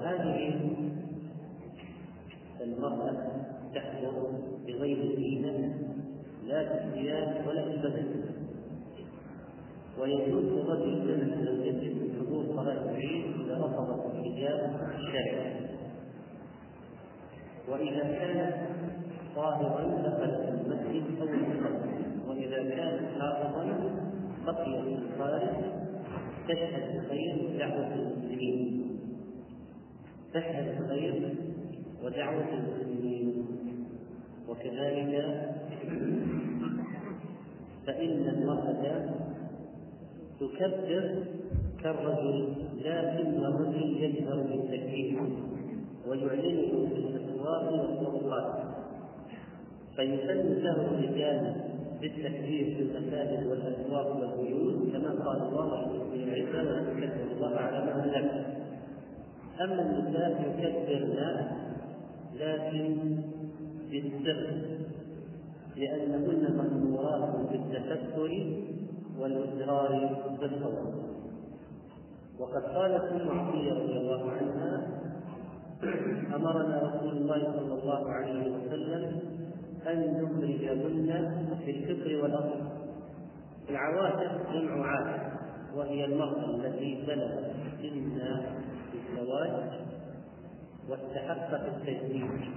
وهذه المرأة تحضر بغير زينة لا في ولا في البدن ويجوز للرجل يجد من حضور صلاة العيد إذا رفضت الحجاب الشرعي. وإذا كانت طاهرا دخلت المسجد أو المصلى وإذا كانت حافظا بقيت في الخارج تشهد الخير ودعوة المسلمين. تشهد الخير ودعوة المسلمين. وكذلك فإن المرأة تكبر كالرجل لكن الرجل يجهر بالتكبير ويعلنه في الاسواق والطرقات فيسن له الرجال بالتكبير في المساجد والأسواق والبيوت كما قال الله في العزة وتكبر الله على ما هلك أما النساء يكبرن لكن بالسر لانهن مأمورات بالتفكر والإصرار بالصوت وقد قالت ام عطيه رضي الله عنها أمرنا رسول الله صلى الله عليه وسلم أن نخرجهن في الفكر والأصل. العواتق جمع عاتق وهي المرأة التي بلغت سن الزواج واستحقت التزويج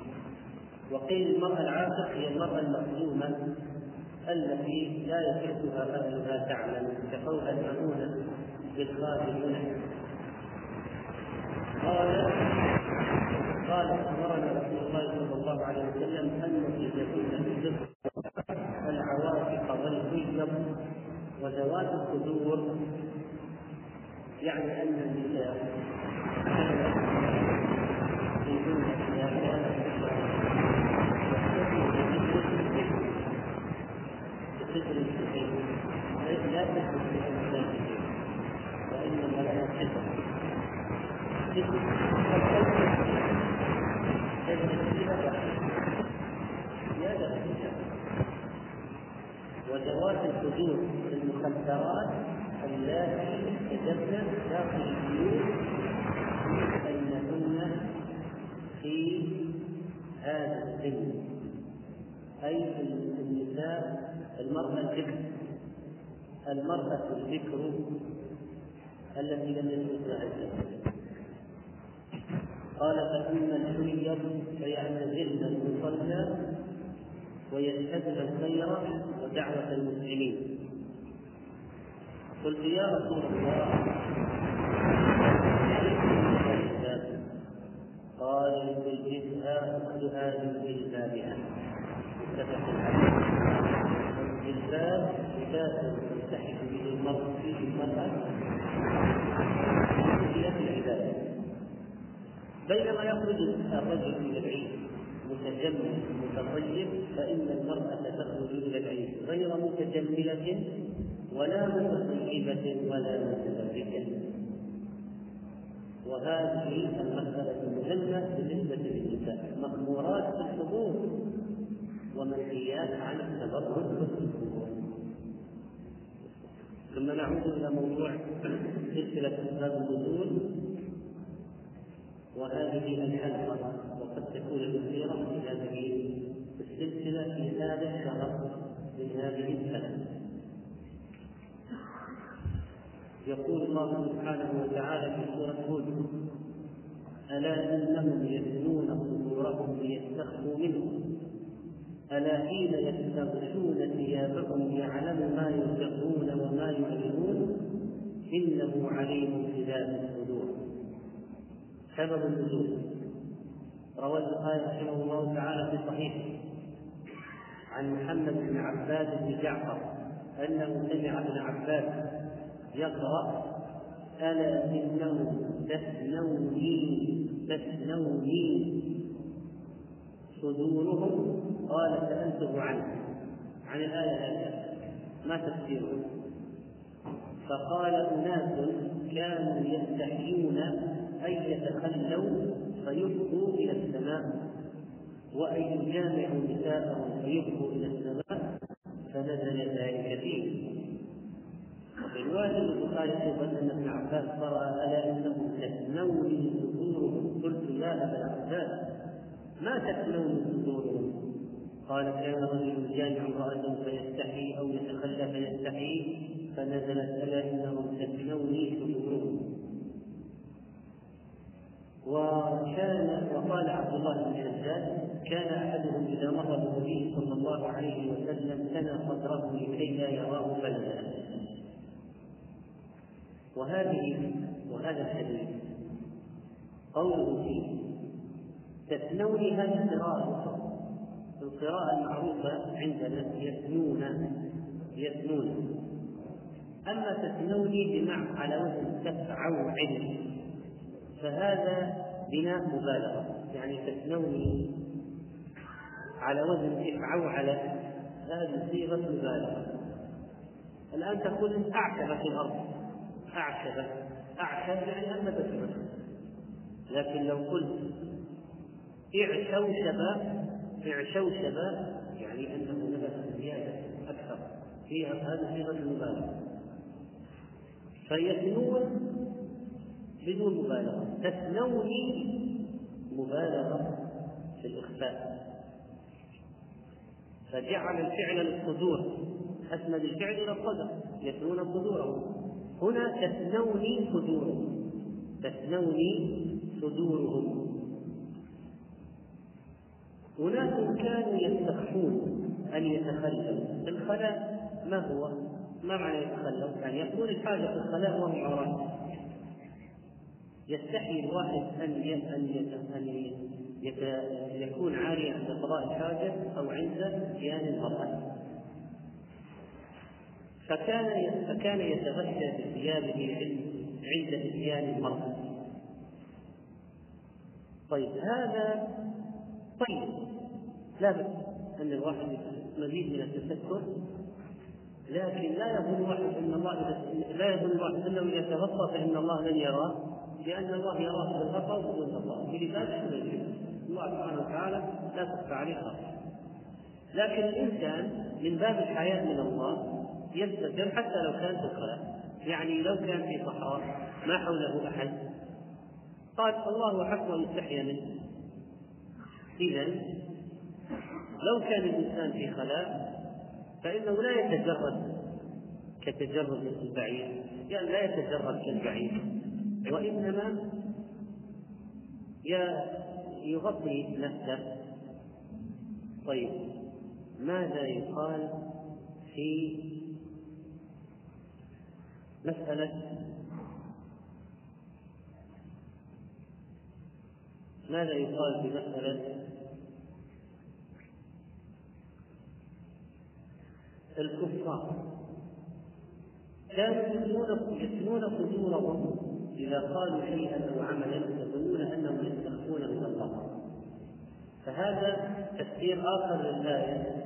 وقيل المرأة العاتق هي المرأة المخدومه التي لا يحبها أهلها تعلم كقول المؤونه بالخادم قال قال امرنا رسول الله صلى الله عليه وسلم أن نخرجهن بالرزق العواتق والحجب وذوات الصدور يعني أن النساء لا في الانسان وانما لها قدر وذوات الحدود المخدرات اللاتي تدبر داخل البيوت انهن في هذا السن اي النساء المراه البكر المراه البكر التي لم يدرسها الزواج قال فأما الحيض فيعتزلن المصلى ويشهدن الخير ودعوة المسلمين قلت يا رسول الله. قال لتلبسها أختها من جلبابها متفق عليه الجلباب لباس تلتحق به المرء فيه المرأة في العبادة بينما يخرج الرجل إلى العيد متجمل متطيب فإن المرأة تخرج إلى العيد غير متجملة ولا متطيبة ولا متبرجه وهذه المسألة مهمة بالنسبة للنساء. مأمورات بالحضور ومنهيات عن التبرج والسكون ثم نعود إلى موضوع سلسلة أسباب النزول. وهذه الحلقة وقد تكون الأخيرة في هذه السلسلة في هذا الشهر من هذه السنة. يقول الله سبحانه وتعالى في سورة هود ألا إنهم يثنون صدورهم ليستخفوا منه ألا حين يستغشون ثيابهم يعلم ما يسرون وما يعلنون؟ إنه عليم بذات الصدور. سبب النزول. روى البخاري رحمه الله تعالى في صحيحه عن محمد بن عباد بن جعفر أنه سمع ابن عباس يقرأ ألا إنه تثنوني تثنوني صدورهم قال سألته عنه عن الآية هذه. ما تفسيره؟ فقال أناس كانوا يستحيون أن يتخلوا فيبقوا إلى السماء وأن يجامعوا نساءهم فيبقوا إلى السماء فنزل ذلك فيه وفي رواية البخاري أيضا أن ابن عباس قرأ ألا إنه تثنوني صدورهم قلت يا أبا العباس؟ ما تثنوني صدورهم قال كان رجل جامع امرأته فيستحي أو يتخلى فيستحي فنزلت ألا إنهم تثنوني صدورهم وكان وقال عبد الله بن شداد كان أحدهم إذا مر بالنبي صلى الله عليه وسلم ثنى صدره لكي لا يراه فنزل وهذه وهذا الحديث قوله فيه تثنوني هذه قراءة القراءة المعروفة عندنا يثنون يثنون. أما تثنوني بمعنى على وزن تفعوا علم فهذا بناء مبالغة. يعني تثنوني على وزن افعوا على هذه صيغة مبالغة. الآن تقول أعشب في الأرض. أعشب أعشب يعني أنبت الأرض لكن لو قلت اعشوشب اعشوشب يعني أنه نبت زيادة أكثر فيها هذه صيغة المبالغة فيثنون بدون مبالغة تثنوني مبالغة في الإخفاء. فجعل الفعل للصدور أسند الفعل إلى الصدر يثنون صدورهم هنا تثنوني صدورهم. تثنوني صدورهم. أناس كانوا يستخفون أن يتخلوا. الخلاء ما هو؟ ما معنى يتخلوا؟ يعني يقول الحاجة في الخلاء وهم يستحي الواحد أن أن أن يكون عاريا عند قضاء الحاجة أو عند اتيان المراه فكان فكان يتغشى بثيابه عند اتيان المرأة. طيب هذا طيب. لا بأس أن الواحد مزيد من التفكر لكن لا يظن الواحد أن الله لا يظن الواحد أنه إذا تغطى فإن الله لن يراه لأن الله يراه بالغطاء وبدون غطاء بلباس الله سبحانه وتعالى لا تخفى عليه لكن الإنسان من باب الحياة من الله يستتر حتى لو كان في الخلاء يعني لو كان في صحراء ما حوله أحد. قال الله حق أن يستحيا منه. إذا لو كان الإنسان في خلاء فإنه لا يتجرد كتجرد البعير. يعني لا يتجرد كالبعير. وإنما يغطي نفسه. طيب ماذا يقال في مسألة ماذا يقال في مسألة الكفار؟ كانوا يثنون يثنون صدورهم إذا قالوا شيئا أو عملا يظنون أنهم يستخفون من الله فهذا تفسير آخر للآية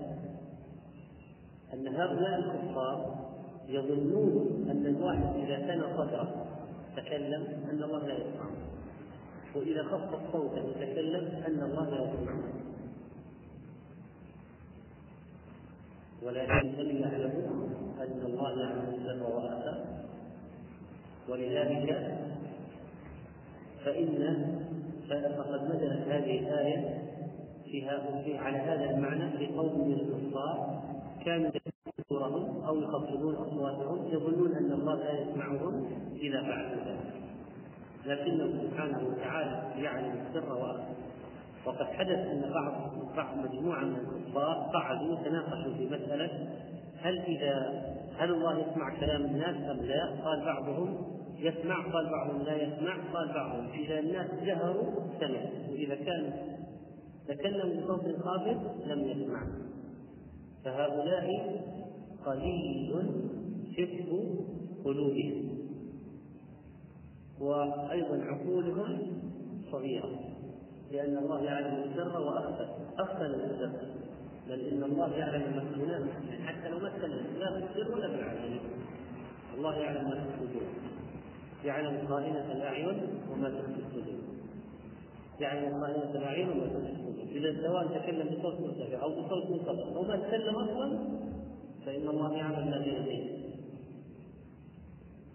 أن هؤلاء الكفار يظنون أن الواحد إذا كان صدره تكلم أن الله لا يسمعه. وإذا خفض صوته وتكلم أن الله لا يسمعه. ولكن لم يعلموا أن الله يعلم السر وأخفى ولذلك فإن فقد نزلت هذه الآية فيها في على هذا المعنى لقوم من الكفار. كانوا يذكرهم أو يخفضون أصواتهم يظنون أن الله لا يسمعهم إذا فعلوا ذلك. لكنه سبحانه وتعالى يعلم السر وأخفى. وقد حدث أن بعض بعض مجموعة من الكفار قعدوا تناقشوا في مسألة هل إذا هل الله يسمع كلام الناس أم لا؟ قال بعضهم يسمع قال بعضهم لا يسمع قال بعضهم إذا الناس جهروا سمع وإذا كان تكلم بصوت خافت لم يسمع فهؤلاء قليل حفظ قلوبهم. وأيضا عقولهم صغيرة لأن الله يعلم السر وأخفى أخفى السر. بل إن الله يعلم المكنونات حتى لو مثل لا في السر ولا في العلن الله يعلم ما في الصدور. يعلم خائنة الأعين وما تخفي الصدور. يعلم خائنة الأعين وما تخفي الصدور. إذا سواء تكلم بصوت مرتفع أو بصوت منخفض أو ما تكلم أصلا فإن الله يعلم ما بين يديه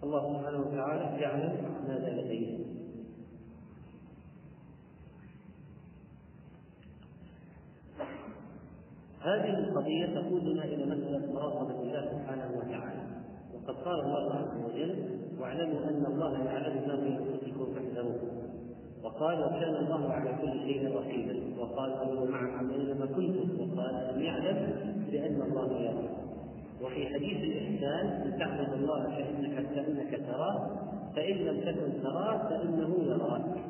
الله سبحانه وتعالى يعلم ماذا لديه هذه القضية تقودنا إلى مسألة مراقبة الله سبحانه وتعالى. وقد قال الله عز وجل واعلموا أن الله يعلم ما في أنفسكم فاحذروه. وقال وكان الله على كل شيء رقيبا. وقال أمروا معكم أينما كنتم. وقال ألم يعلم بأن الله يرى وفي حديث الإحسان أن تعبد الله كأنك كأنك تراه فإن لم تكن تراه فإنه يراك.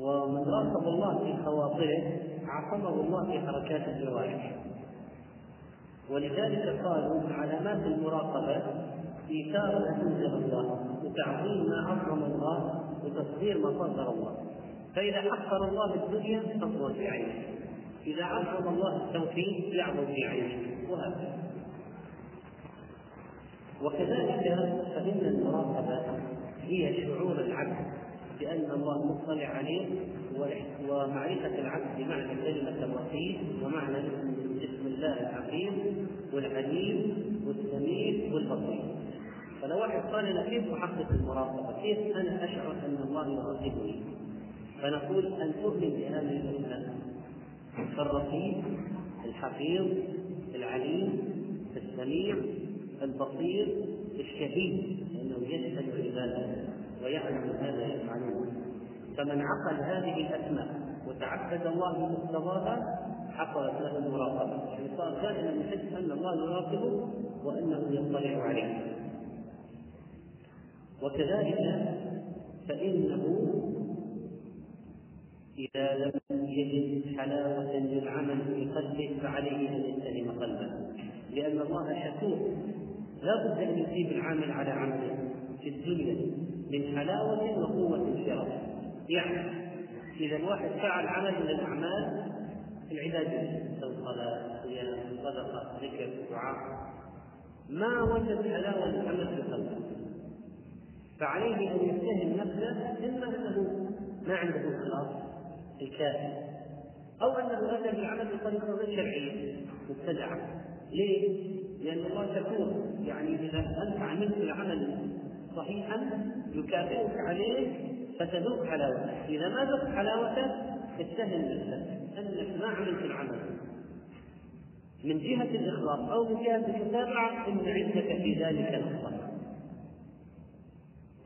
ومن راقب الله في خواطره عصمه الله في حركات الجوارح. ولذلك قالوا علامات المراقبة إيثار ما أنزل الله وتعظيم ما عظم الله وتصدير ما صدر الله. فإذا حقر الله الدنيا تصغر في عينه إذا عظم الله التوحيد يعظم في عينه وهكذا وكذلك فإن المراقبة هي شعور العبد بأن الله مطلع عليه ومعرفة العبد بمعنى كلمة الرقيب ومعنى اسم الله العظيم والعليم والسميع والبصير فلو واحد قال أنا كيف أحقق المراقبه؟ كيف أنا أشعر أن الله يراقبني؟ فنقول أن تؤمن بهذه الاسماء فالرقيب الحفيظ العليم السميع البصير الشهيد لأنه يشهد عباده ويعلم هذا يفعلون. فمن عقل هذه الأسماء وتعبد الله بمقتضاها حصلت له المراقبه يعني صار دائما يحس أن الله يراقبه وأنه يطلع عليه. وكذلك فإنه إذا لم يجد حلاوة للعمل في قلبه فعليه أن يستلم قلبه. لأن الله شكور لا بد أن يصيب العامل على عمله في الدنيا من حلاوة وقوة الشرف يعني إذا الواحد فعل عمل من الأعمال العبادة صلاة صيام صدقة ذكر دعاء ما وجد حلاوة للعمل في قلبه. فعليه أن يتهم نفسه إما أنه ما عنده إخلاص الكافي أو أنه أتى بالعمل بطريقة غير شرعية مبتدعة. ليه؟ لأن الله شكور يعني إذا أنت عملت العمل صحيحا يكافئك عليه فتذوق حلاوته. إذا ما ذقت حلاوته اتهم نفسك أنك ما عملت العمل. من جهة الإخلاص أو من جهة المتابعة إن عندك في ذلك نقصا.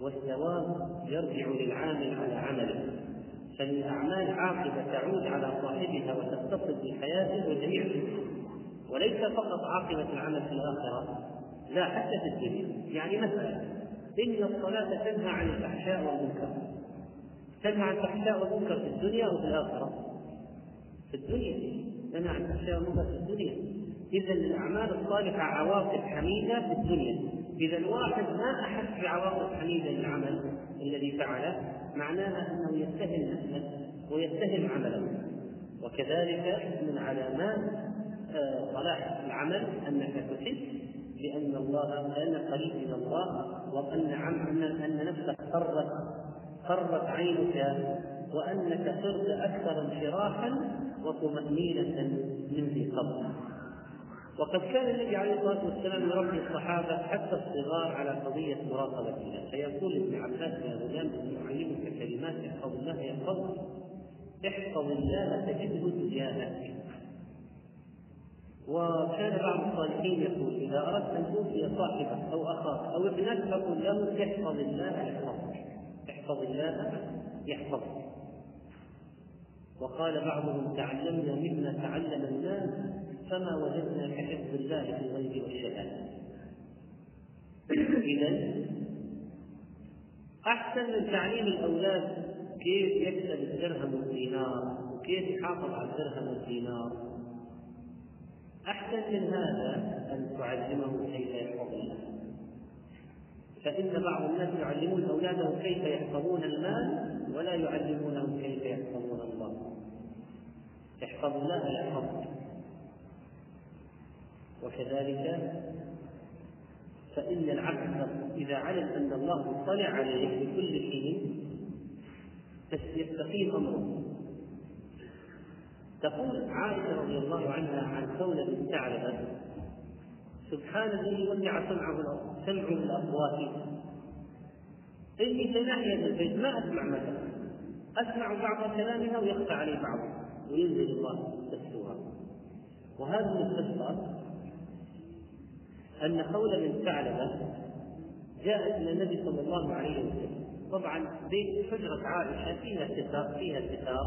والثواب يرجع للعامل على عمله. فللأعمال عاقبة تعود على صاحبها وتتصل بحياته وجميع وليس فقط عاقبة العمل في الآخرة لا حتى في الدنيا. يعني مثلا إن الصلاة تنهى عن الفحشاء والمنكر. تنهى عن الفحشاء والمنكر في الدنيا وفي الآخرة. في الدنيا. تنهى عن الفحشاء والمنكر في الدنيا. إذا الأعمال الصالحة عواقب حميدة في الدنيا. إذا الواحد ما أحس بعواقب حميدة للعمل الذي فعله معناها أنه يتهم نفسه ويتهم عمله. وكذلك من علامات صلاح العمل أنك تحس بأن الله أنك قريب من الله وأن عم أن نفسك قرت قرت عينك وأنك صرت أكثر انشراحا وطمأنينة من ذي قبل وقد كان النبي عليه الصلاة والسلام يربي الصحابة حتى الصغار على قضية مراقبة الله. فيقول ابن عباس يا غلام إني أعلمك كلمات احفظ الله يحفظك. احفظ الله تجده تجاهك. وكان بعض الصالحين يقول إذا أردت أن توصي صاحبك أو أخاك أو ابنك فقل له احفظ الله يحفظك. احفظ الله يحفظك. وقال بعضهم تعلمنا مما تعلم الناس. فما وجدنا كحفظ الله في الغيب والشهادة. إذا أحسن من تعليم الأولاد وكيف يكسب الدرهم والدينار وكيف يحافظ على الدرهم والدينار. أحسن من هذا أن تعلمه كيف يحفظ الله. فإن بعض الناس يعلمون أولادهم كيف يحفظون المال ولا يعلمونهم كيف يحفظون الله. احفظ الله يحفظك. وكذلك فإن العبد إذا علم أن الله اطلع عليه بكل حين يستقيم أمره. تقول عائشة رضي الله عنها عن خولة بن ثعلبة سبحان الذي وسع سمعه سمعه الأصوات. إني في ناحية البيت ما أسمع مثلا أسمع بعض كلامها ويخفى علي بعض وينزل الله تسلوها وهذه القصة أن خولة بن ثعلبة جاءت إلى النبي صلى الله عليه وسلم. طبعا بيت حجرة عائشة فيها ستار فيها ستار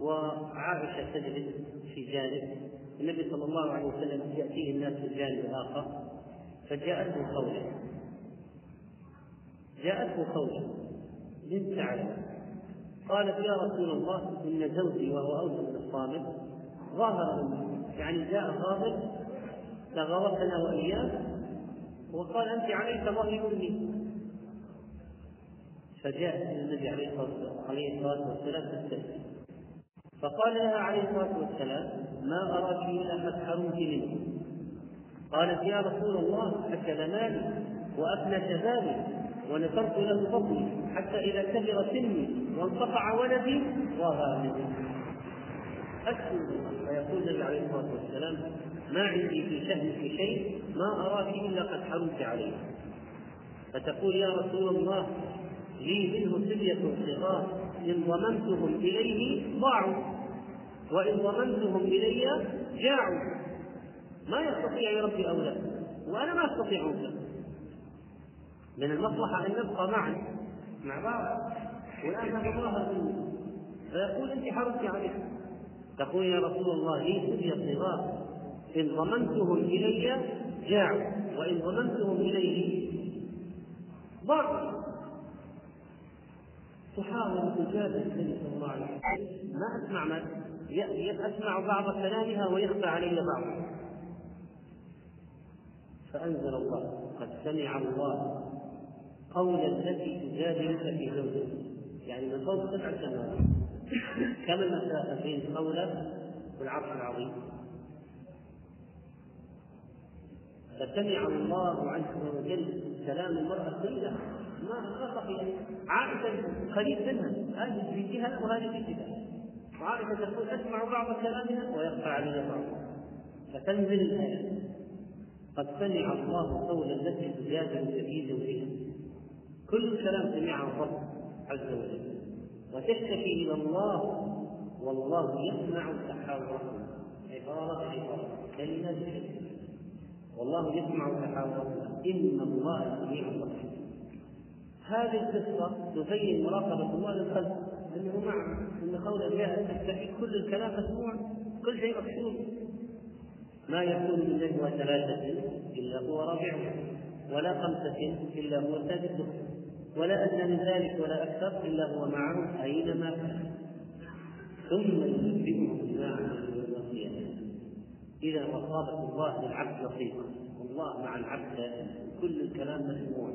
وعائشة تجلس في جانب. النبي صلى الله عليه وسلم يأتيه الناس في الجانب الآخر. فجاءته خولة جاءته خولة بنت ثعلبة قالت يا رسول الله إن زوجي وهو أوس بن الصامت ظاهر يعني جاء غاضب تغاضبنا وإياه وقال أنت عليك ظهر مني. فجاءت النبي عليه الصلاة والسلام تستفتي فقال لها عليه الصلاة والسلام ما أراك إلا قد حرمت منه قالت يا رسول الله أكل مالي وافنى شبابي ونصرت له فضلي حتى إذا كبر سني وانقطع ولدي مني أكثر فيقول النبي عليه الصلاة والسلام ما عندي في شأنك شيء ما أراك إلا قد حرمت عليه فتقول يا رسول الله لي منه سبية صغار إن ضممتهم إليه ضاعوا. وإن ضممتهم إلي جاعوا. ما يستطيع يربي أولاده وأنا ما أستطيع أولاده من المصلحة أن نبقى معا. مع بعض. والآن هذا ظاهر مني فيقول أنت حرمت عليه تقول يا رسول الله لي سبية صغار. إن ضمنتهم إلي جاعوا وإن ضمنتهم إليه ضاعوا تحاول تجادل النبي صلى الله عليه وسلم. ما أسمع ما أسمع بعض كلامها ويخفى علي بعض. فأنزل الله قد سمع الله قول التي تجادلك في زوجها. يعني من فوق سبع سماوات. كم المسافه بين قوله والعرش العظيم. فسمع الله عز وجل كلام المرأة كلها ما ما خفي عائشة قريب منها. هذه في جهة وهذه في جهة وعائشة تقول أسمع بعض كلامها ويخفى علي بعض. فتنزل الآية. قد سمع الله قول التي تجادل في زوجها كل كلام سمعه الرب عز وجل. وتشتكي إلى الله والله يسمع تحاوركم عبارة عبارة. كلمة بكلمة والله يسمع تحاوركم إن الله سميع بصير. هذه القصة تبين مراقبة الله للخلق أنه معه أن قول جاء تستحي كل الكلام مسموع كل شيء مكتوب. ما يكون من نجوى ثلاثة إلا هو رابعهم ولا خمسة إلا هو سادسهم ولا أدنى من ذلك ولا أكثر إلا هو معهم أينما كان. ثم ينبئهم بما عملوا إذا رقابة الله للعبد لطيفة والله مع العبد كل الكلام مسموع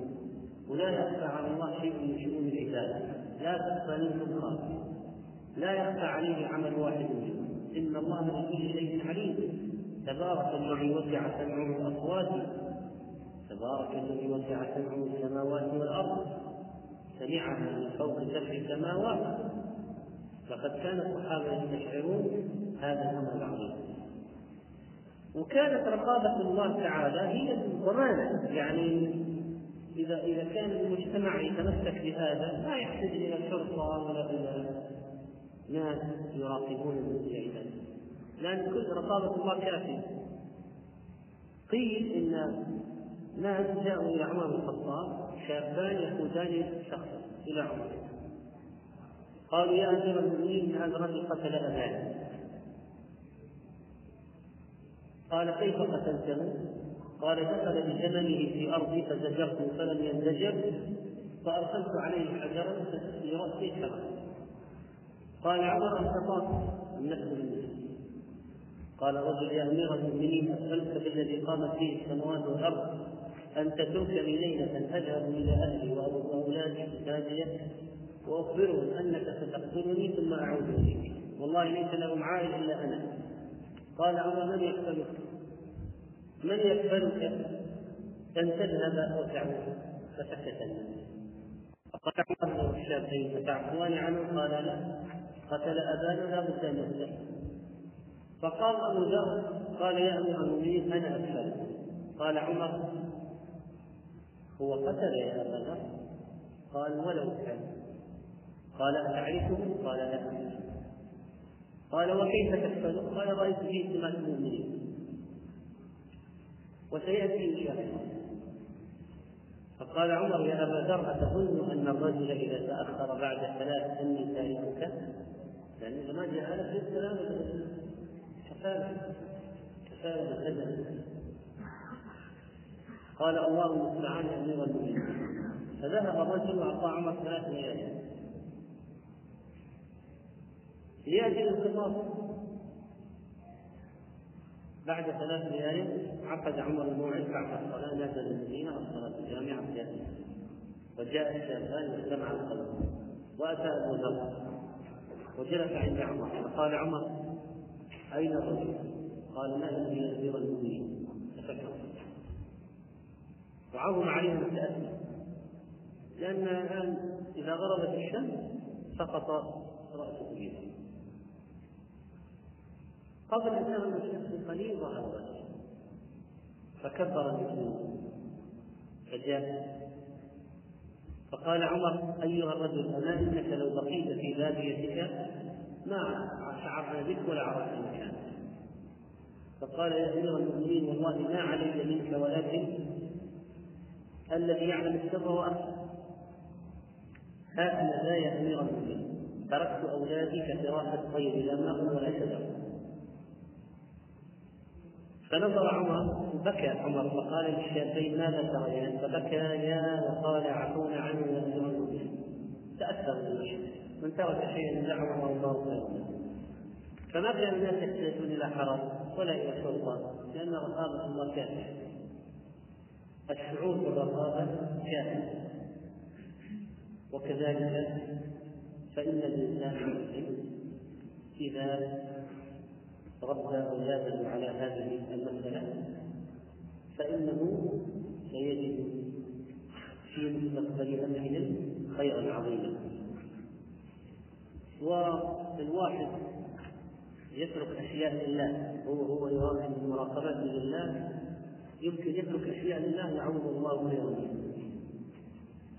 ولا يخفى على الله شيء من شؤون العباد. لا تخفى منه خافية لا يخفى عليه عمل واحد منهم إن الله بكل شيء عليم. تبارك الذي وسع سمعه الأصوات. تبارك الذي وسع سمعه السماوات والأرض. سمعها من فوق سبع سماوات. فقد كان الصحابة يستشعرون هذا الأمر العظيم. وكانت رقابة الله تعالى هي ضمانة يعني إذا إذا كان المجتمع يتمسك بهذا لا يحتاج إلى شرطة ولا إلى ناس يراقبون المجتهدين لأن كل رقابة الله كافية. قيل إن ناس جاءوا إلى عمر بن الخطاب شابان يقودان شخصا إلى عمر. قالوا يا أمير المؤمنين هذا الرجل قتل أبانا. قال كيف قتلته؟ قال دخل بجمله في أرضي فزجرته فلم ينزجر فأرسلت عليه حجرا لرأسي كما قال عمر طاف النفس بالنفس قال رجل يا أمير المؤمنين أسألك بالذي قامت به السماوات والأرض أن تتركني ليلة أذهب إلى أهلي وأولادي ساجية وأخبرهم أنك ستقتلني ثم أعود إليك. والله ليس لهم عائل إلا أنا. قال عمر من يكفلك من يكفلك أن تذهب وتعود؟ فسكت الناس فقال عمر الشافعي فتعفوان عنه؟ قال لا. قتل أبانا لا بد أن يقتل فقال أبو ذر قال يا أمير المؤمنين أنا أكفل قال عمر هو قتل يا أبا ذر؟ قال ولو كان. قال أتعرفه؟ قال لا. قال وكيف تكفله قال رأيت فيه سمات المؤمنين. وسيأتي إن شاء الله. فقال عمر يا أبا ذر أتظن أن الرجل إذا تأخر بعد ثلاث أني تاركك؟ لأن إذا ما جاء لك السلام كفالة. كفالة قال الله المستعان أمير المؤمنين. فذهب الرجل وأعطى عمر ثلاث ليالي ليأتي الانقطاع بعد ثلاث ليال عقد عمر الموعد بعد الصلاة نزل المدينة الصلاة الجامعة جاء وجاء الشافان واجتمع القلب وأتى أبو ذر. وجلس عند عمر. فقال عمر أين الرجل؟ قال ما هي أمير المؤمنين. تفكر وعظم عليهم التأثي لأن الآن إذا غربت الشمس سقط رأسه بها قبل أن تغرب الشمس بقليل ظهر فكبر المسلمون فجاء فقال عمر أيها الرجل أما إنك لو بقيت في باديتك ما شعرنا بك ولا عرفنا مكانك. فقال يا أمير المؤمنين والله ما علي منك ولكن الذي يعلم السر وأخفى. ها أنا لا يا أمير المؤمنين. تركت أولادي كفراش الطير لا ماء ولا شجر. فنظر عمر بكى عمر فقال للشابين ماذا تريان فبكيا وقال عفونا عنه يا المؤمنين تأثر بالمشهد. من ترك شيئا دعوه الله خيرا فما كان الناس يحتاجون إلى حرم ولا إلى سلطة لأن رقابة الله كافية. الشعور بالرقابة كافية. وكذلك فإن الإنسان المسلم إذا ربى أولاده على هذه المسألة فإنه سيجد في مستقبل أمرهم خيرا عظيما. والواحد يترك أشياء لله هو هو يراقب مراقبته لله يمكن يترك أشياء لله يعوض الله خيرا.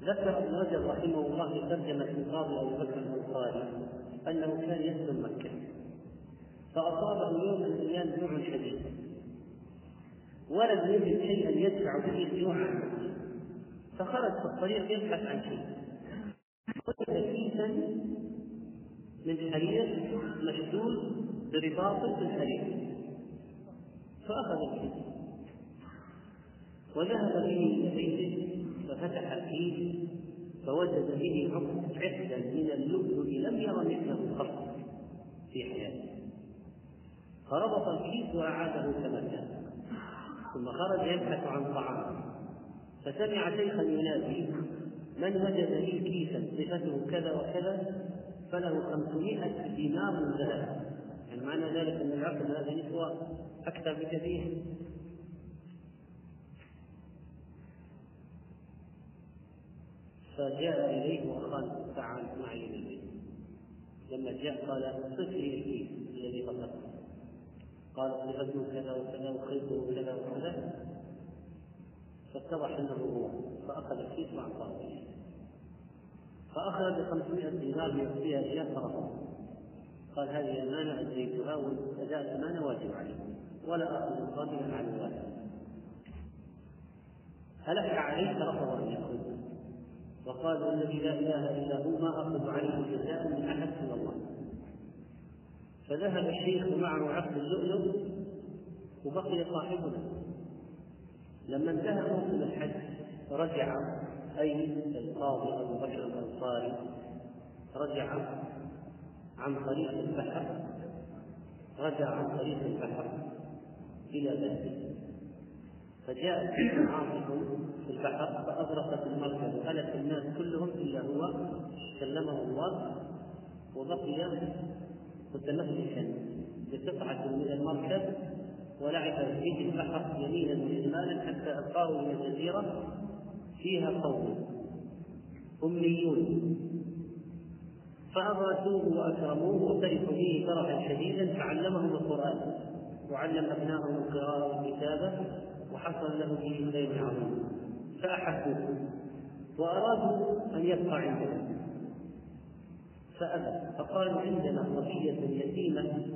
ذكر ابن رجب رحمه الله في ترجمة القاضي أبو بكر الأنصاري أنه كان يسلم مكة. فأصابه يوم من الأيام جوع شديد. ولم يجد شيئا يدفع به الجوع فخرج في الطريق يبحث عن شيء. وجد كيسا من حرير مشدود برباط الحرير. فأخذ الكيس وذهب به إلى بيته ففتح الكيس فوجد به عقدا من اللؤلؤ لم ير مثله قط في حياته. فربط الكيس وأعاده كما كان ثم خرج يبحث عن طعام. فسمع شيخا ينادي من وجد لي كيسا صفته كذا وكذا فله خمسمائة دينار ذهب. يعني معنى ذلك أن العقل هذا يسوى أكثر بكثير. فجاء إليه وقال تعال معي إلى البيت لما جاء قال صف لي الكيس الذي قصدته. قال صفته كذا وكذا وخيطه كذا وكذا. فاتضح أنه هو فأخذ الكيس واعطاه فاخرج 500 دينار ليعطيها اياه فرفض قال هذه أمانة اديتها وأداء الأمانة واجب علي ولا أخذ مقابلا عن الواجب هلك عليه فرفض أن ياخذ وقال والذي لا إله إلا هو ما أخذ عليه جزاء من أحد سوى الله. فذهب الشيخ معه عقد اللؤلؤ وبقي صاحبنا. لما انتهى موسم الحج رجع أي القاضي أبو بكر الأنصاري رجع عن طريق البحر رجع عن طريق البحر إلى بلده. فجاءت عاصف في البحر فأغرقت المركب وهلك الناس كلهم إلا هو كلمه الله وبقي متمسكا بقطعة من المركب ولعب في البحر يمينا وشمالا حتى ألقاه من الجزيرة فيها قوم أميون. فأغاثوه وأكرموه وفرحوا به فرحا شديدا فعلمهم القرآن وعلم أبنائهم القراءة والكتابة وحصل له به خير عظيم. فأحبوه وأرادوا أن يبقى عندهم. فأبى فقالوا عندنا صبية يتيمة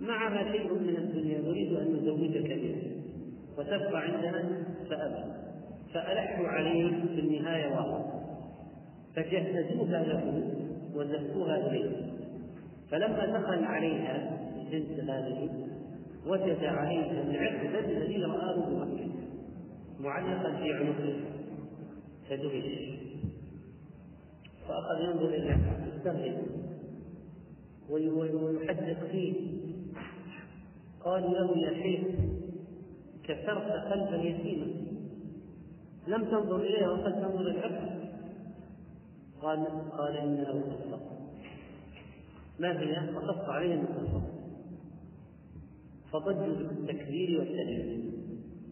معها شيء من الدنيا نريد أن نزوجك بها. وتبقى عندنا فأبى فألحوا عليه في النهاية واحد. فجهزوها له وزفوها إليه. فلما دخل عليها الجنس هذه وجد عليها العقد الذي رآه بمكة معلقا في عنقه فدهش. فأخذ ينظر إلى يستغرب ويحدث فيه. قال له يا شيخ كسرت قلبا يتيما لم تنظر إليها وقد تنظر العقد قال قال إن له قصة ما هي؟ فقص عليهم القصة فضجوا بالتكبير والتهليل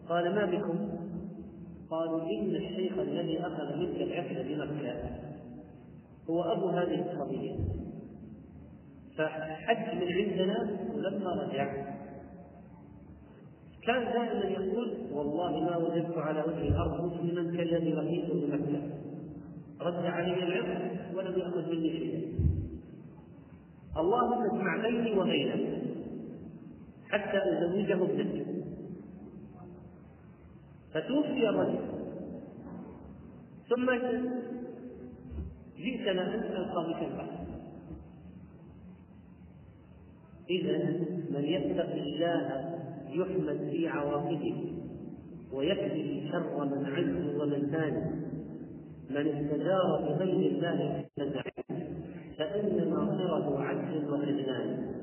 قال ما بكم؟ قالوا إن الشيخ الذي أخذ منك العقد بمكة هو أبو هذه الصبية فحج من عندنا ولما رجع. كان دائما يقول والله ما وجدت على وجه الأرض مسلما كالذي لقيته بمكه رد علي العقد ولم يأخذ مني شيئا. اللهم اسمع بيني وبينك حتى أزوجه ابنتي. فتوفي الرجل. ثم جئتنا أنت القاضي في البحث إذا من يتق الله يحمد في عواقبه ويكفي شر من عنه ومن ثاني. من استجار بغير الله فإن ناصره عجز وخذلان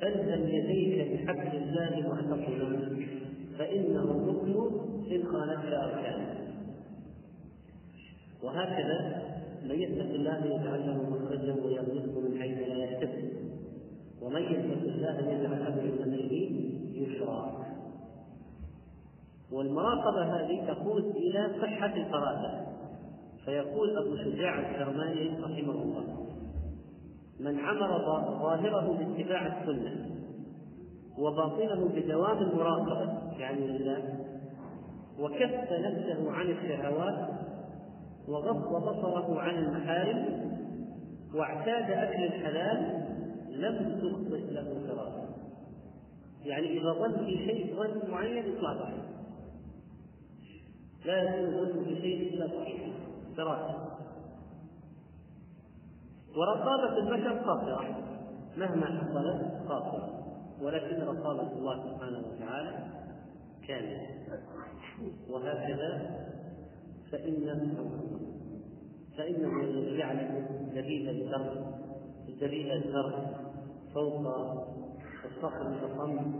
فالزم يديك بحبل الله معتصما فإنه الركن إن خالفت أركانه وهكذا من يتق الله يجعل له مخرجا ويرزقه من حيث لا يحتسب. ومن يتق الله يجعل له من أمره يشرى والمراقبة هذه تقود إلى صحة الفراسة فيقول أبو شجاع الكرماني رحمه الله من عمر ظاهره باتباع السنة وباطنه بدوام المراقبة يعني لله وكف نفسه عن الشهوات وغض بصره عن المحارم واعتاد أكل الحلال لم تخطئ له فراسة يعني إذا ظن في شيء ظن معين يطلع صحيح لا يكون ظن في شيء إلا صحيح. دراسة ورقابة البشر قاصرة مهما حصلت قاصرة ولكن رقابة الله سبحانه وتعالى كاملة. وهكذا فإن فإنه يعلم دليل الزرع دليل الزرع فوق الصخر الأصم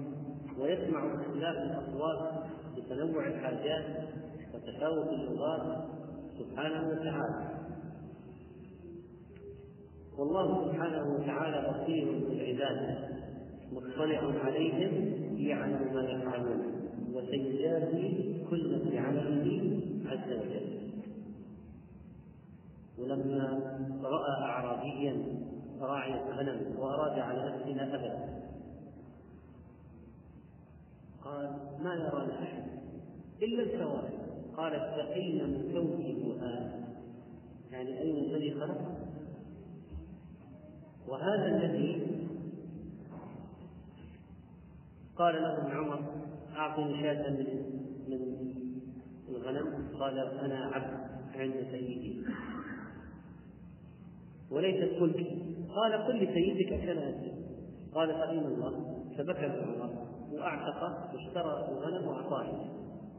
ويسمع اختلاف الأصوات بتنوع الحاجات وتفاوت اللغات سبحانه وتعالى. والله سبحانه وتعالى بصير بالعباد مطلع عليهم يعلم ما يفعلون وسيجازي كل بعمله عز وجل. ولما رأى اعرابيا راعي غنم وأراد على نفسنا ابدا قال ما يرانا احد إلا الكواكب. قالت فاين مكوكبها يعني أين الذي وهذا الذي قال له ابن عمر أعطني شاة من من الغنم. قال أنا عبد عند سيدي. وليست ملكي قال قل لسيدك كذا قال فأين الله فبكى ابن عمر وأعتق واشترى الغنم وأعطاه.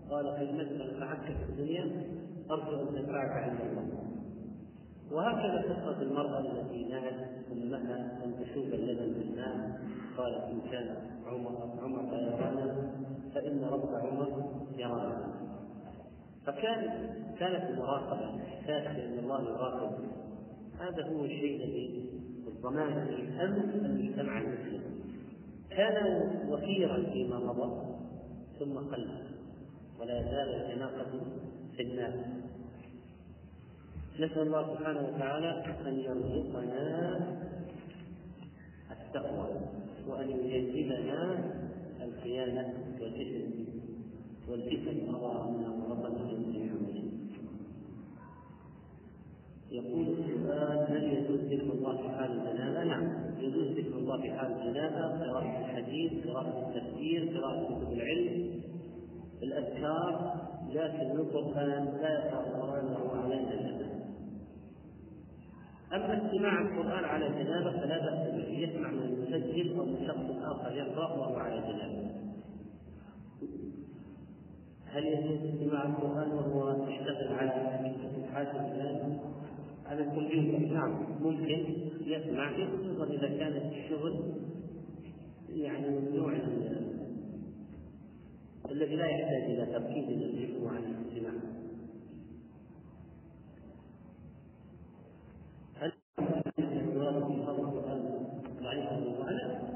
قال في المسألة فعك في الدنيا أرجو أن تنفعك عند الله. وهكذا قصة المرأة التي نهت أمها أن تشوب اللبن بالماء قالت إن كان عمر عمر يرانا فإن رب عمر يرانا. فكان كانت المراقبة إحساس بأن الله يراقب. هذا هو الشيء الذي الضمان في أمن المجتمع المسلم. كان وفيرا فيما مضى ثم قل ولا يزال يتناقض في الناس. نسأل الله سبحانه وتعالى أن يرزقنا التقوى وأن يجنبنا الخيانة والإثم والفتن. اللهم ربنا يقول السؤال هل يجوز ذكر الله في حال الجنازه؟ نعم يجوز ذكر الله في حال الجنازه قراءة الحديث، قراءة التفسير، قراءة كتب العلم، الأذكار، لكن القرآن لا يقرأ القرآن وهو على الجنازة. أما استماع القرآن على الجنازة فلا بأس به، يسمع من المسجل أو من شخص آخر يقرأ وهو على الجنازة. هل يجوز استماع القرآن وهو يشتغل على حاجة الإسلام؟ على الكمبيوتر نعم ممكن يسمع خصوصا إذا كان الشغل يعني من نوع الذي لا يحتاج إلى تركيز يصرفه عن الاستماع هل السؤال في هذا القرآن ضعيف أو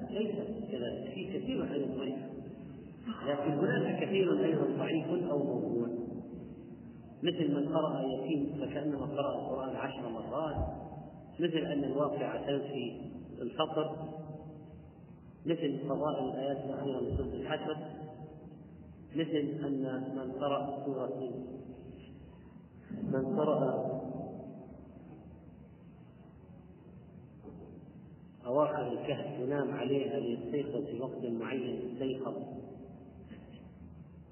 ليس كذلك في كثير من ضعيف لكن هناك كثير أيضا ضعيف أو موضوع. مثل من قرأ يتيم فكأنما قرأ القرآن عشر مرات مثل أن الواقعة تنفي الفقر مثل فضائل الآيات الأخيرة من سورة الحشر مثل أن من قرأ سورة من قرأ أواخر الكهف ينام عليها ليستيقظ في وقت معين استيقظ.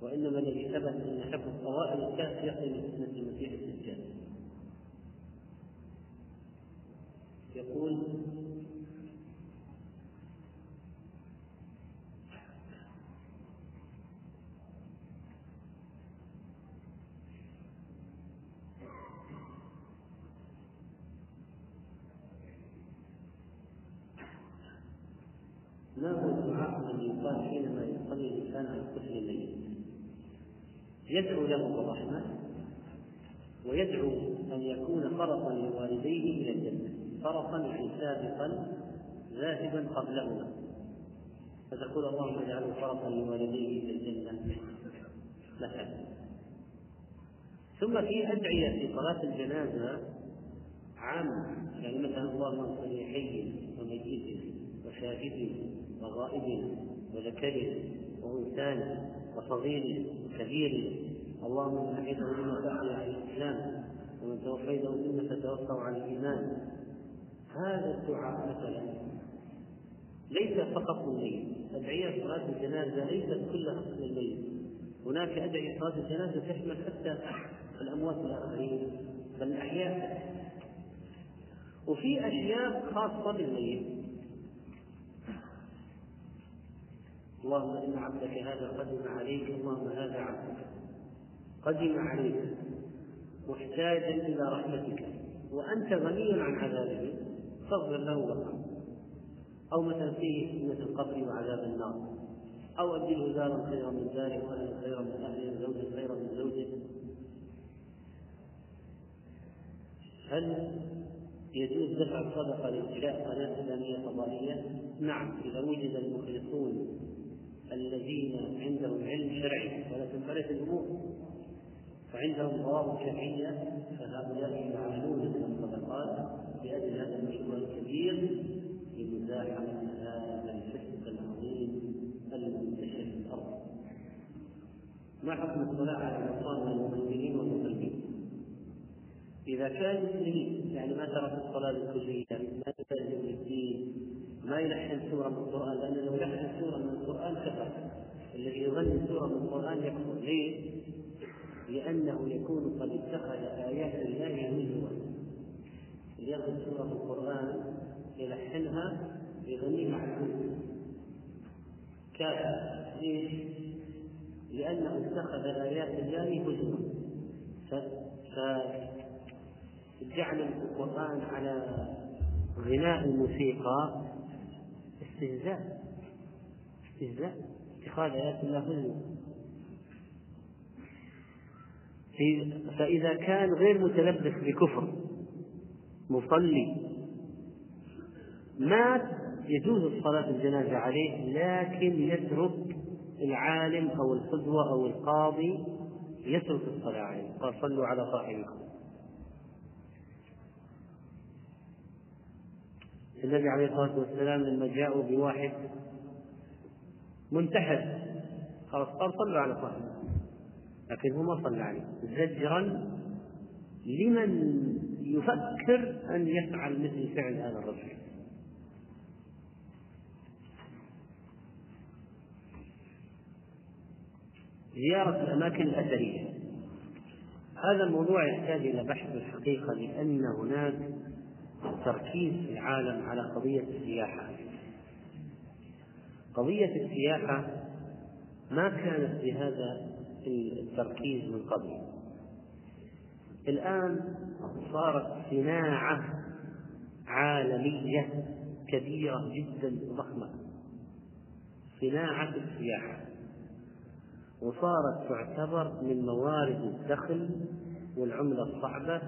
وإنما الذي ثبت أن طوائل الكهف يقي من فتنة المسيح الدجال. يقول ما هو الدعاء الذي يقال حينما يصلي الانسان على الطفل الميت يدعو له بالرحمة ويدعو أن يكون فرطا لوالديه إلى الجنة فرطا يعني سابقا ذاهبا قبلهما. فتقول اللهم اجعله فرطا لوالديه إلى الجنة. مثلا ثم في أدعية في صلاة الجنازة عامة يعني مثلا اللهم اغفر لحي وميت وشاهد وغائب وذكر وإنسان وصغير كبير. اللهم من احيته مما تحيا على الاسلام ومن توفيته مما تتوفى على الإيمان. هذا الدعاء مثلا ليس فقط للميت. أدعية صلاة الجنازة ليست كلها للميت. هناك أدعية صلاة الجنازة تشمل حتى الأموات الآخرين بل الأحياء. وفي أشياء خاصة بالميت اللهم إن عبدك هذا قدم عليك اللهم هذا عبدك. قدم عليك. محتاجا إلى رحمتك. وأنت غني عن عذابه فاغفر له وارحمه. أو مثلا فيه فتنة القبر وعذاب النار. أو أبدله دارا خيرا من داره وأهلا خيرا من أهله وزوجا خيرا من زوجه. هل يجوز دفع الصدقة لإنشاء قناة إسلامية فضائية؟ نعم إذا وجد المخلصون الذين عندهم علم شرعي ولا تنفلت الأمور فعندهم ضوابط شرعية فهؤلاء يعملون من الصدقات لاجل هذا المشروع الكبير لمزاحمة هذا الفسق العظيم المنتشر في الأرض. ما حكم الصلاة على الأطفال من المسلمين والمسلمين؟ إذا كان مسلمين يعني ما ترك الصلاة بالكليه ما يلتزم بالدين ما يلحن سورة من القرآن لأنه لو لحن سورة يغني سورة من القرآن يكفر ليه؟ لأنه يكون قد اتخذ آيات الله هزوا. اللي ياخذ سورة القرآن يلحنها يغنيها عن كافر ليش؟ لأنه اتخذ آيات الله هزوا. فجعل القرآن على غناء الموسيقى استهزاء. استهزاء. اتخاذ آيات الله هزوا فإذا كان غير متلبس بكفر مصلي مات يجوز الصلاة الجنازة عليه لكن يترك العالم أو القدوة أو القاضي يترك الصلاة عليه. قال صلوا على صاحبكم. النبي عليه الصلاة والسلام لما جاءوا بواحد منتحر. خلاص قال صلوا على صاحبكم لكن هو ما صلى عليه. زجرا لمن يفكر أن يفعل مثل فعل هذا الرجل. زيارة الأماكن الأثرية. هذا الموضوع يحتاج إلى بحث الحقيقة لأن هناك تركيز في العالم على قضية السياحة. قضية السياحة ما كانت بهذا التركيز من قبل. الآن صارت صناعة عالمية كبيرة جدا ضخمة صناعة السياحة. وصارت تعتبر من موارد الدخل والعملة الصعبة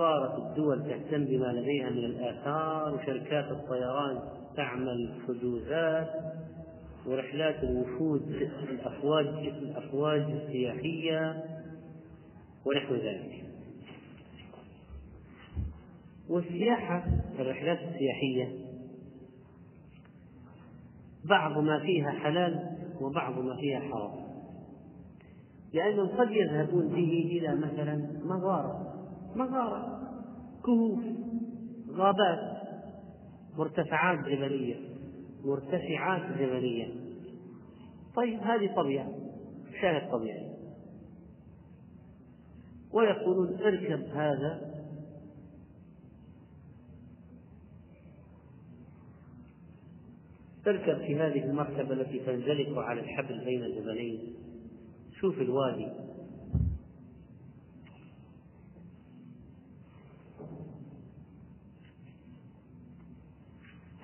وصارت الدول تهتم بما لديها من الآثار وشركات الطيران تعمل حجوزات ورحلات الوفود الأفواج الأفواج السياحية ونحو ذلك. والسياحة الرحلات السياحية بعض ما فيها حلال وبعض ما فيها حرام. لأنهم قد يذهبون به إلى مثلا مغارة مغارة كهوف غابات مرتفعات جبلية مرتفعات جبلية. طيب هذه طبيعة شاهد طبيعي. ويقولون اركب هذا. تركب في هذه المركبة التي تنزلق على الحبل بين الجبلين. شوف الوادي.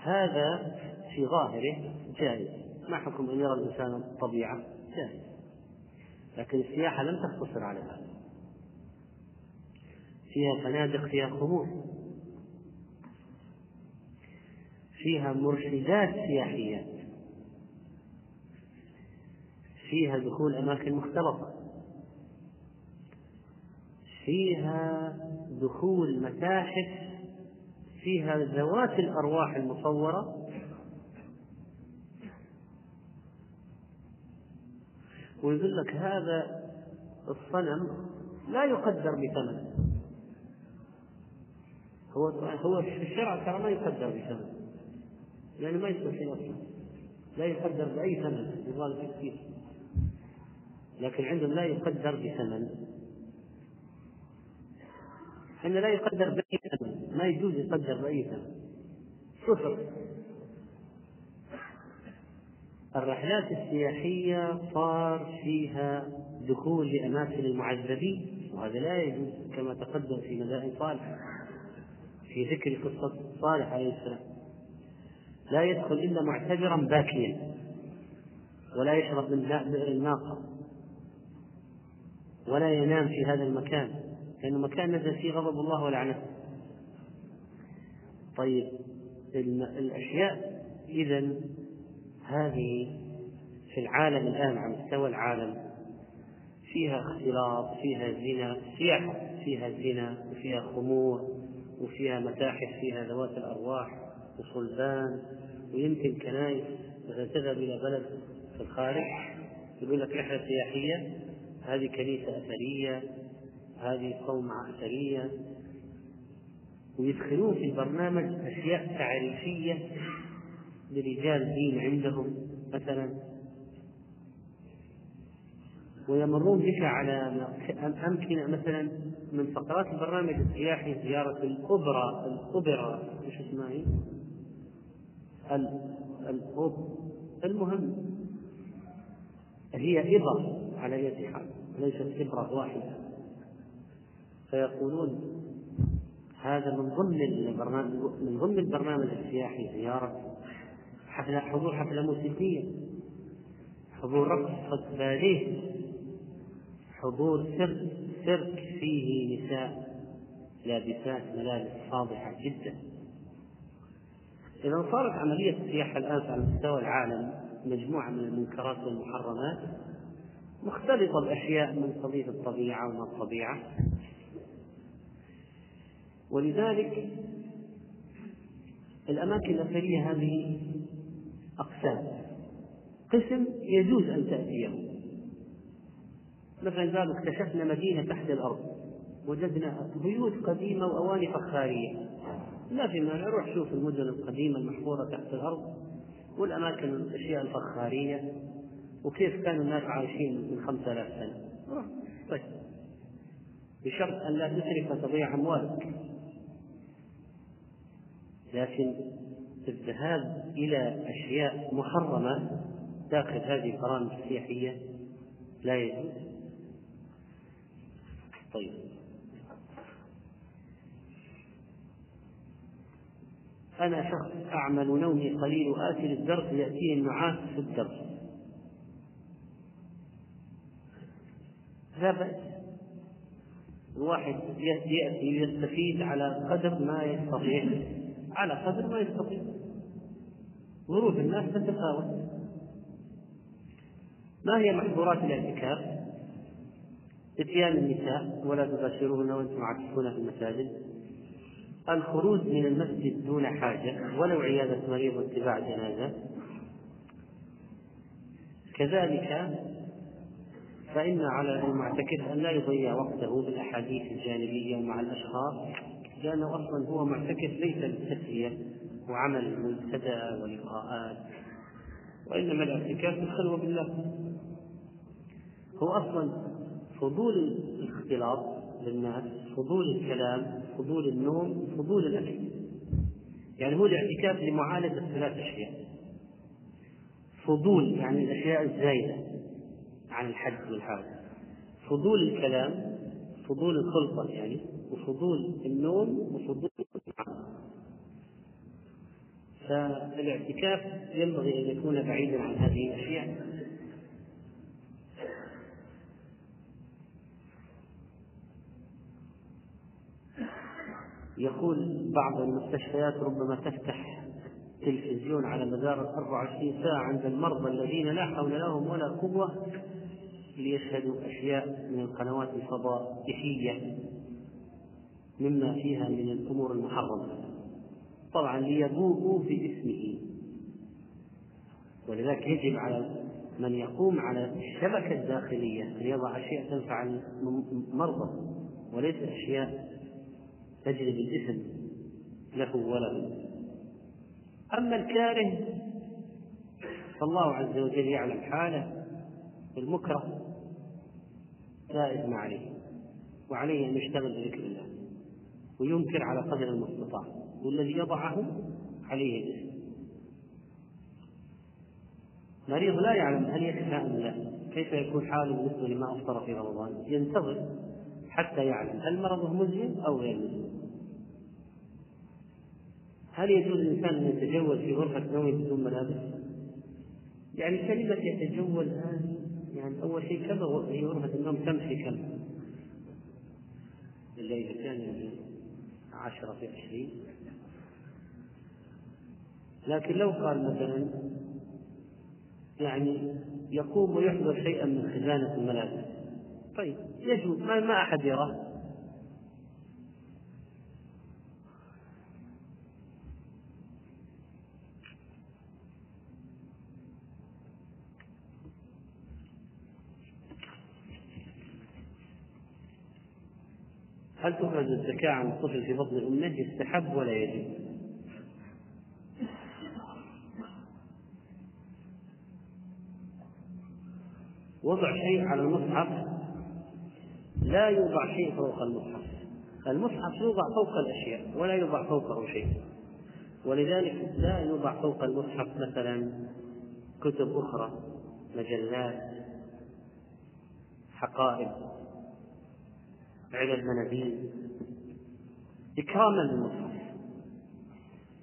هذا في ظاهره جائز ما حكم أن يرى الإنسان الطبيعة جائز لكن السياحة لم تقتصر على هذا. فيها فنادق فيها خمور. فيها مرشدات سياحية. فيها دخول أماكن مختلطة. فيها دخول متاحف فيها ذوات الأرواح المصورة. ويقول لك هذا الصنم لا يقدر بثمن. هو هو في الشرع ترى ما يقدر بثمن. يعني ما يسوى شيء أصلا. لا يقدر بأي ثمن له كثير. لكن عندهم لا يقدر بثمن. إحنا لا يقدر بأي ثمن. ما يجوز يقدر ثمن صفر الرحلات السياحية صار فيها دخول لأماكن المعذبين وهذا لا يجوز كما تقدم في مدائن صالح في ذكر قصة صالح عليه السلام. لا يدخل إلا معتبرا باكيا ولا يشرب من بئر الناقة ولا ينام في هذا المكان لأنه مكان نزل فيه غضب الله ولعنته. طيب الأشياء. إذا هذه في العالم الآن على مستوى العالم فيها اختلاط فيها زنا سياحة فيها زنا وفيها خمور وفيها متاحف فيها ذوات الأرواح وصلبان ويمكن كنائس مثلا تذهب إلى بلد في الخارج يقول لك رحلة سياحية هذه كنيسة أثرية هذه صومعة أثرية ويدخلون في البرنامج أشياء تعريفية لرجال دين عندهم مثلا. ويمرون بك على أمكنة مثلا من فقرات البرنامج السياحي زيارة الأوبرا الأوبرا إيش اسمها هي؟ المهم هي إبر على يد حال ليست إبرة واحدة. فيقولون هذا من ضمن البرنامج من ضمن البرنامج السياحي زيارة حفلة حضور حفلة موسيقية حضور رقص باليه حضور سيرك سيرك فيه نساء لابسات ملابس فاضحة جدا. إذا صارت عملية السياحة الآن على مستوى العالم مجموعة من المنكرات والمحرمات مختلطة بأشياء من قضية الطبيعة وما الطبيعة. ولذلك الأماكن الأثرية هذه أقسام. قسم يجوز أن تأتيه مثلا قالوا اكتشفنا مدينة تحت الأرض وجدنا بيوت قديمة وأواني فخارية. لا في مانع روح شوف المدن القديمة المحفورة تحت الأرض والأماكن الأشياء الفخارية وكيف كانوا الناس عايشين من خمسة آلاف سنة. طيب. بشرط أن لا تسرف وتضيع أموالك. لكن الذهاب إلى أشياء محرمة داخل هذه البرامج السياحية لا يجوز. طيب. أنا شخص أعمل نومي قليل وآتي للدرس يأتيني النعاس في الدرس. لا بأس. الواحد يأتي يستفيد على قدر ما يستطيع. على قدر ما يستطيع. ظروف الناس تتفاوت. ما هي محظورات الاعتكاف؟ إتيان النساء ولا تباشروهن وأنتم عاكفون في المساجد. الخروج من المسجد دون حاجة ولو عيادة مريض واتباع جنازة. كذلك فإن على المعتكف أن لا يضيع وقته بالأحاديث الجانبية مع الأشخاص. لأنه أصلا هو معتكف ليس للتسلية وعمل المنتدى ولقاءات وإنما الاعتكاف الخلوة بالله. هو أصلا فضول الاختلاط بالناس فضول الكلام فضول النوم فضول الأكل. يعني هو الاعتكاف لمعالجة ثلاث أشياء. فضول يعني الأشياء الزايدة عن الحد والحاجة فضول الكلام فضول الخلطة يعني. وفضول النوم وفضول فالاعتكاف ينبغي أن يكون بعيدا عن هذه الأشياء. يقول بعض المستشفيات ربما تفتح تلفزيون على مدار 24 ساعة عند المرضى الذين لا حول لهم ولا قوة ليشهدوا أشياء من القنوات الفضائية. مما فيها من الأمور المحرمة. طبعا ليبوءوا باسمه ولذلك يجب على من يقوم على الشبكة الداخلية أن يضع أشياء تنفع المرضى وليس أشياء تجري بالإثم له وله أما الكاره فالله عز وجل يعلم حاله المكره لا إثم عليه وعليه أن يشتغل بذكر الله. وينكر على قدر المستطاع والذي يضعه عليه الإثم مريض لا يعلم هل يكفى أم لا كيف يكون حاله بالنسبة لما أفطر في رمضان ينتظر حتى يعلم هل مرضه مزمن أو غير مزمن هل يجوز للإنسان أن يتجول في غرفة نومه بدون ملابس؟ يعني كلمة يتجول هذه يعني أول شيء كم هي غرفة النوم كم في كم؟ إلا إذا كان عشرة في عشرين. لكن لو قال مثلا يعني يقوم ويحضر شيئا من خزانة الملابس. طيب يجوز ما, ما أحد يراه. هل تخرج الزكاة عن الطفل في بطن أمه؟ يستحب ولا يجب؟ وضع شيء على المصحف. لا يوضع شيء فوق المصحف. المصحف يوضع فوق الأشياء ولا يوضع فوقه شيء. ولذلك لا يوضع فوق المصحف مثلا كتب أخرى مجلات حقائب. علل مناديل إكراما للمصحف.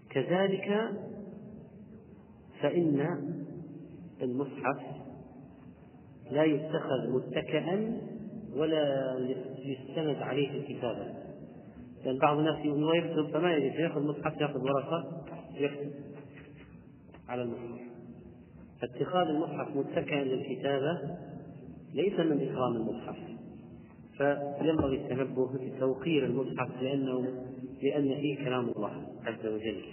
كذلك فإن المصحف لا يتخذ متكئا ولا يستند عليه الكتابة لأن بعض الناس يبغى يكتب فما يجوز يأخذ مصحف يأخذ ورقة يكتب على المصحف. فاتخاذ المصحف متكئا للكتابة ليس من إكرام المصحف. فينبغي التنبه بتوقير المصحف لأنه لأن فيه كلام الله عز وجل.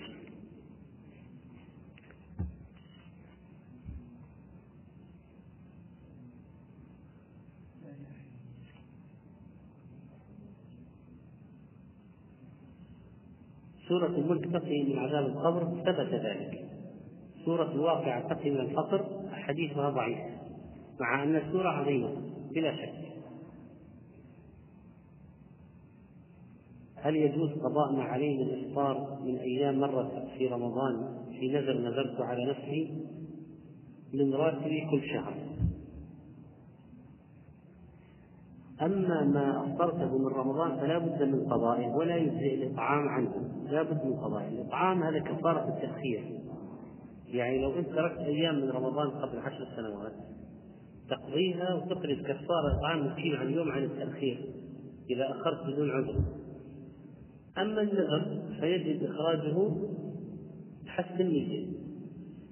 سورة الملك تقي من عذاب القبر ثبت ذلك. سورة الواقعة تقي من الفقر حديثها ضعيف مع أن السورة عظيمة بلا شك. هل يجوز قضاء ما عليه من الإفطار من أيام مرت في رمضان في نذر نذرت على نفسي؟ من راتبي كل شهر. أما ما أفطرته من رمضان فلا بد من قضائه ولا يجزئ الإطعام عنه. لا بد من قضائه. الإطعام هذا كفارة التأخير. يعني لو أنت تركت أيام من رمضان قبل عشر سنوات تقضيها وتخرج كفارة إطعام مسكين عن يوم عن التأخير إذا أخرت بدون عذر. أما النذر فيجب إخراجه حسب النية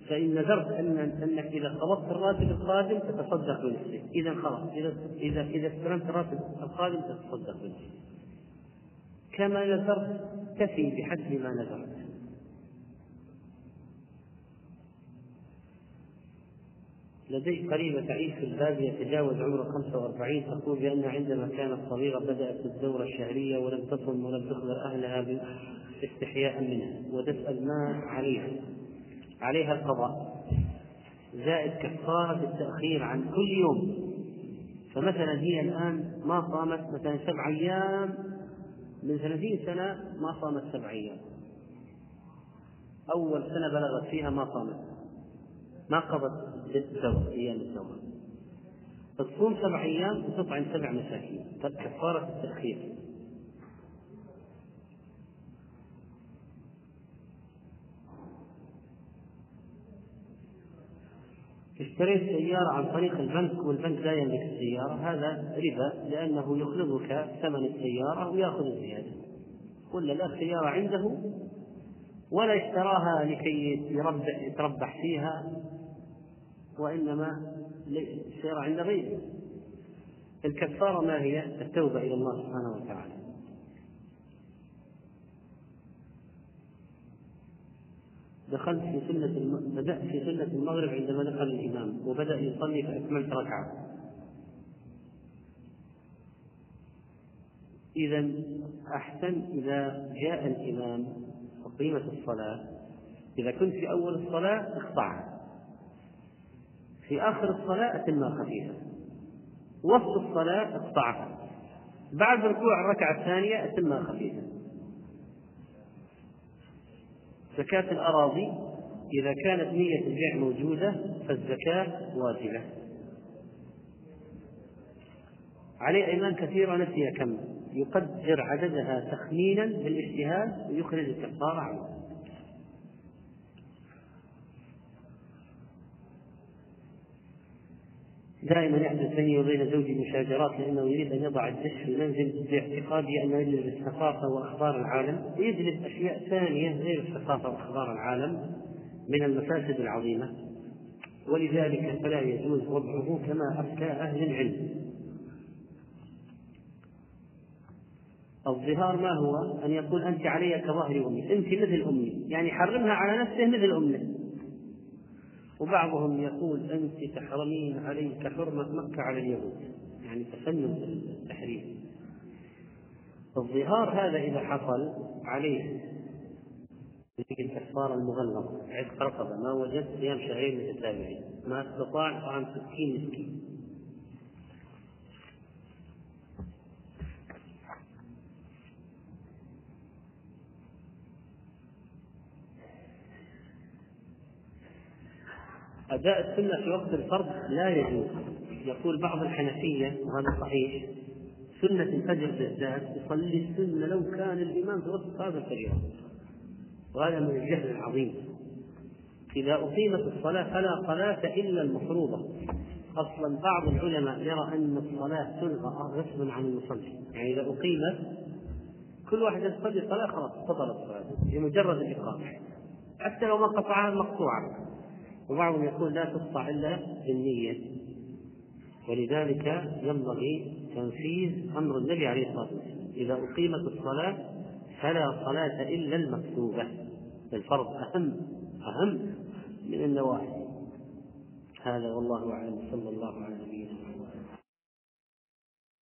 فإن نذرت أن أنك إذا قبضت الراتب القادم تتصدق بنفسك، إذا خلاص إذا إذا إذا استلمت الراتب القادم تتصدق بنفسك. كما نذرت تفي بحسب ما نذرت. لدي قريبة تعيش في البادية تجاوز عمره 45 تقول بأن عندما كانت صغيرة بدأت الدورة الشهرية ولم تصم ولم تخبر أهلها استحياء منها وتسأل ما عليها؟ عليها القضاء. زائد كفارة التأخير عن كل يوم. فمثلا هي الآن ما صامت مثلا سبع أيام من ثلاثين سنة ما صامت سبع أيام. أول سنة بلغت فيها ما صامت. ما قضت. الدورة أيام الدورة تصوم سبع أيام وتطعم سبع مساكين. كفارة التأخير. اشتريت سيارة عن طريق البنك والبنك لا يملك السيارة. هذا ربا لأنه يخلضك ثمن السيارة ويأخذ الزيادة. ولا لا سيارة عنده ولا اشتراها لكي يتربح فيها. وإنما السيارة عند غيره الكفارة ما هي؟ التوبة إلى الله سبحانه وتعالى. دخلت في سنة الم... بدأت في سنة المغرب عندما دخل الإمام وبدأ يصلي فأكملت ركعة. إذا أحسن إذا جاء الإمام وقيمة الصلاة. إذا كنت في أول الصلاة اقطعها في آخر الصلاة أتمها خفيفة. وسط الصلاة اقطعها بعد ركوع الركعة الثانية أتمها خفيفة. زكاة الأراضي إذا كانت نية البيع موجودة فالزكاة واجبة. عليه أيمان كثيرة نسي كم. يقدر عددها تخمينا بالإجتهاد ويخرج الكفارة عنه. دائما يحدث بيني وبين زوجي مشاجرات لأنه يريد أن يضع الدش في المنزل باعتقادي انه يجلس الثقافة وأخبار العالم ويجلس أشياء ثانية غير الثقافة وأخبار العالم من المفاسد العظيمة. ولذلك فلا يجوز وضعه كما أفتى أهل العلم. الظهار ما هو؟ أن يقول أنت علي كظهر أمي، أنت مثل أمي، يعني حرمها على نفسه مثل أمه، وبعضهم يقول أنت تحرمين علي كحرمة مكة على اليهود. يعني تفنن التحريم الظهار هذا إذا حصل عليه الكفارة المغلظة عتق رقبة ما وجدت صيام شهرين متتابعين ما أستطاع طعام ستين مسكين. أداء السنة في وقت الفرض لا يجوز. يقول بعض الحنفية وهذا صحيح سنة الفجر بالذات يصلي السنة لو كان الإمام في وسط هذا الفجر وهذا من الجهل العظيم. إذا أقيمت الصلاة فلا صلاة إلا المفروضة. أصلا بعض العلماء يرى أن الصلاة تلغى غصبا عن المصلي. يعني إذا أقيمت كل واحد يصلي صلاة خلاص بطلت صلاته بمجرد الإقامة حتى لو ما قطعها مقطوعة. وبعضهم يقول لا تقطع إلا بالنية. ولذلك ينبغي تنفيذ أمر النبي عليه الصلاة والسلام. إذا أقيمت الصلاة فلا صلاة إلا المكتوبة. الفرض أهم أهم من النوافل هذا والله أعلم. صلى الله على نبينا